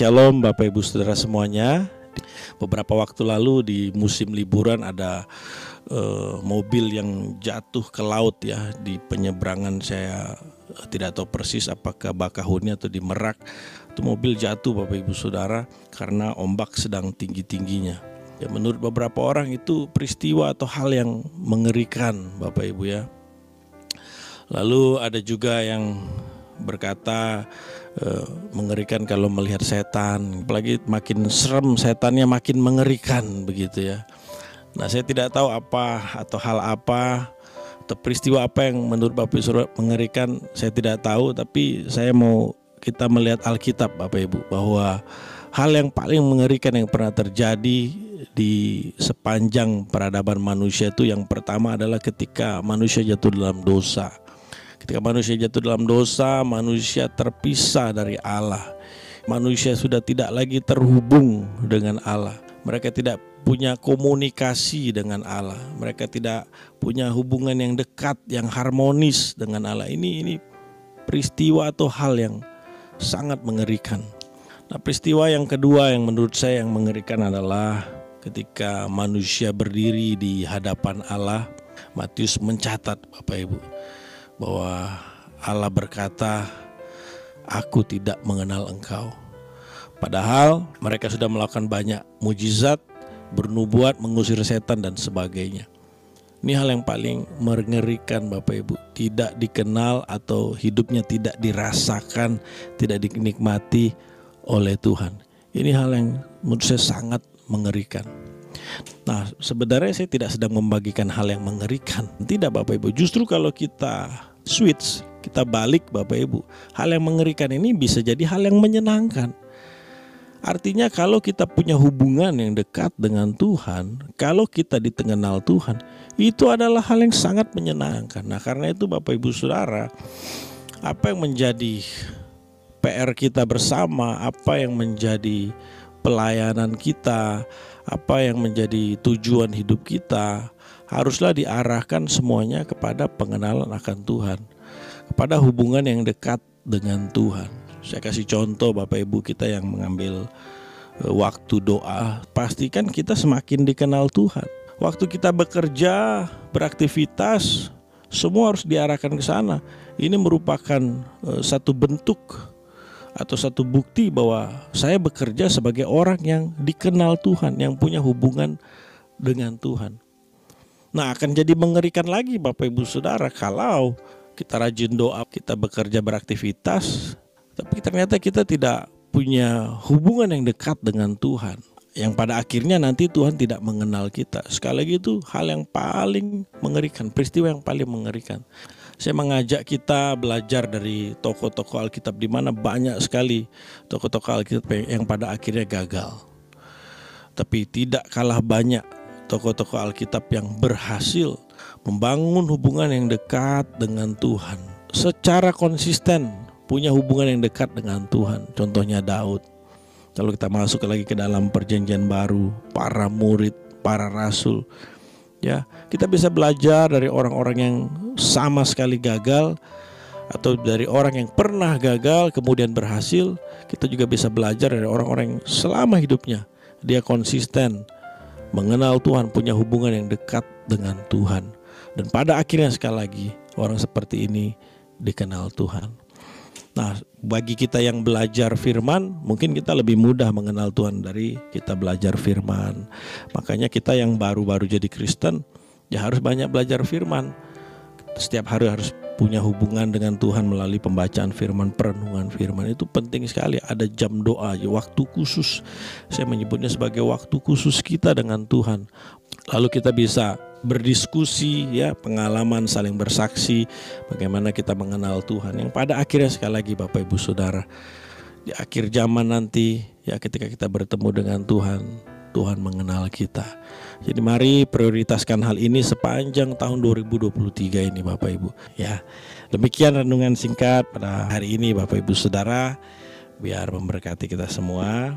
Shalom Bapak Ibu Saudara semuanya. Beberapa waktu lalu di musim liburan ada uh, mobil yang jatuh ke laut ya di penyeberangan saya eh, tidak tahu persis apakah Bakahuni atau di Merak. Itu mobil jatuh Bapak Ibu Saudara karena ombak sedang tinggi-tingginya. Ya menurut beberapa orang itu peristiwa atau hal yang mengerikan Bapak Ibu ya. Lalu ada juga yang berkata uh, mengerikan kalau melihat setan, apalagi makin serem setannya makin mengerikan begitu ya. Nah saya tidak tahu apa atau hal apa atau peristiwa apa yang menurut Bapak Ibu mengerikan saya tidak tahu tapi saya mau kita melihat Alkitab Bapak Ibu bahwa hal yang paling mengerikan yang pernah terjadi di sepanjang peradaban manusia itu yang pertama adalah ketika manusia jatuh dalam dosa. Ketika manusia jatuh dalam dosa, manusia terpisah dari Allah. Manusia sudah tidak lagi terhubung dengan Allah. Mereka tidak punya komunikasi dengan Allah. Mereka tidak punya hubungan yang dekat, yang harmonis dengan Allah. Ini ini peristiwa atau hal yang sangat mengerikan. Nah, peristiwa yang kedua yang menurut saya yang mengerikan adalah ketika manusia berdiri di hadapan Allah. Matius mencatat Bapak Ibu bahwa Allah berkata, "Aku tidak mengenal engkau." Padahal mereka sudah melakukan banyak mujizat, bernubuat, mengusir setan dan sebagainya. Ini hal yang paling mengerikan Bapak Ibu, tidak dikenal atau hidupnya tidak dirasakan, tidak dinikmati oleh Tuhan. Ini hal yang menurut saya sangat mengerikan. Nah, sebenarnya saya tidak sedang membagikan hal yang mengerikan. Tidak Bapak Ibu, justru kalau kita switch, kita balik Bapak Ibu. Hal yang mengerikan ini bisa jadi hal yang menyenangkan. Artinya kalau kita punya hubungan yang dekat dengan Tuhan, kalau kita ditengenal Tuhan, itu adalah hal yang sangat menyenangkan. Nah karena itu Bapak Ibu Saudara, apa yang menjadi PR kita bersama, apa yang menjadi pelayanan kita, apa yang menjadi tujuan hidup kita, haruslah diarahkan semuanya kepada pengenalan akan Tuhan, kepada hubungan yang dekat dengan Tuhan. Saya kasih contoh Bapak Ibu kita yang mengambil e, waktu doa, pastikan kita semakin dikenal Tuhan. Waktu kita bekerja, beraktivitas, semua harus diarahkan ke sana. Ini merupakan e, satu bentuk atau satu bukti bahwa saya bekerja sebagai orang yang dikenal Tuhan, yang punya hubungan dengan Tuhan. Nah akan jadi mengerikan lagi Bapak Ibu Saudara kalau kita rajin doa, kita bekerja beraktivitas, tapi ternyata kita tidak punya hubungan yang dekat dengan Tuhan. Yang pada akhirnya nanti Tuhan tidak mengenal kita. Sekali lagi itu hal yang paling mengerikan, peristiwa yang paling mengerikan. Saya mengajak kita belajar dari tokoh-tokoh Alkitab di mana banyak sekali tokoh-tokoh Alkitab yang pada akhirnya gagal. Tapi tidak kalah banyak tokoh-tokoh Alkitab yang berhasil membangun hubungan yang dekat dengan Tuhan. Secara konsisten punya hubungan yang dekat dengan Tuhan. Contohnya Daud. Kalau kita masuk lagi ke dalam perjanjian baru para murid para rasul. Ya kita bisa belajar dari orang-orang yang sama sekali gagal atau dari orang yang pernah gagal kemudian berhasil. Kita juga bisa belajar dari orang-orang yang selama hidupnya dia konsisten mengenal Tuhan, punya hubungan yang dekat dengan Tuhan. Dan pada akhirnya sekali lagi orang seperti ini dikenal Tuhan. Nah, bagi kita yang belajar firman, mungkin kita lebih mudah mengenal Tuhan dari kita belajar firman. Makanya kita yang baru-baru jadi Kristen, ya harus banyak belajar firman. Setiap hari harus punya hubungan dengan Tuhan melalui pembacaan firman, perenungan firman itu penting sekali. Ada jam doa, waktu khusus. Saya menyebutnya sebagai waktu khusus kita dengan Tuhan. Lalu kita bisa berdiskusi ya, pengalaman saling bersaksi bagaimana kita mengenal Tuhan. Yang pada akhirnya sekali lagi Bapak Ibu Saudara, di akhir zaman nanti ya ketika kita bertemu dengan Tuhan, Tuhan mengenal kita. Jadi mari prioritaskan hal ini sepanjang tahun 2023 ini Bapak Ibu ya. Demikian renungan singkat pada hari ini Bapak Ibu Saudara biar memberkati kita semua.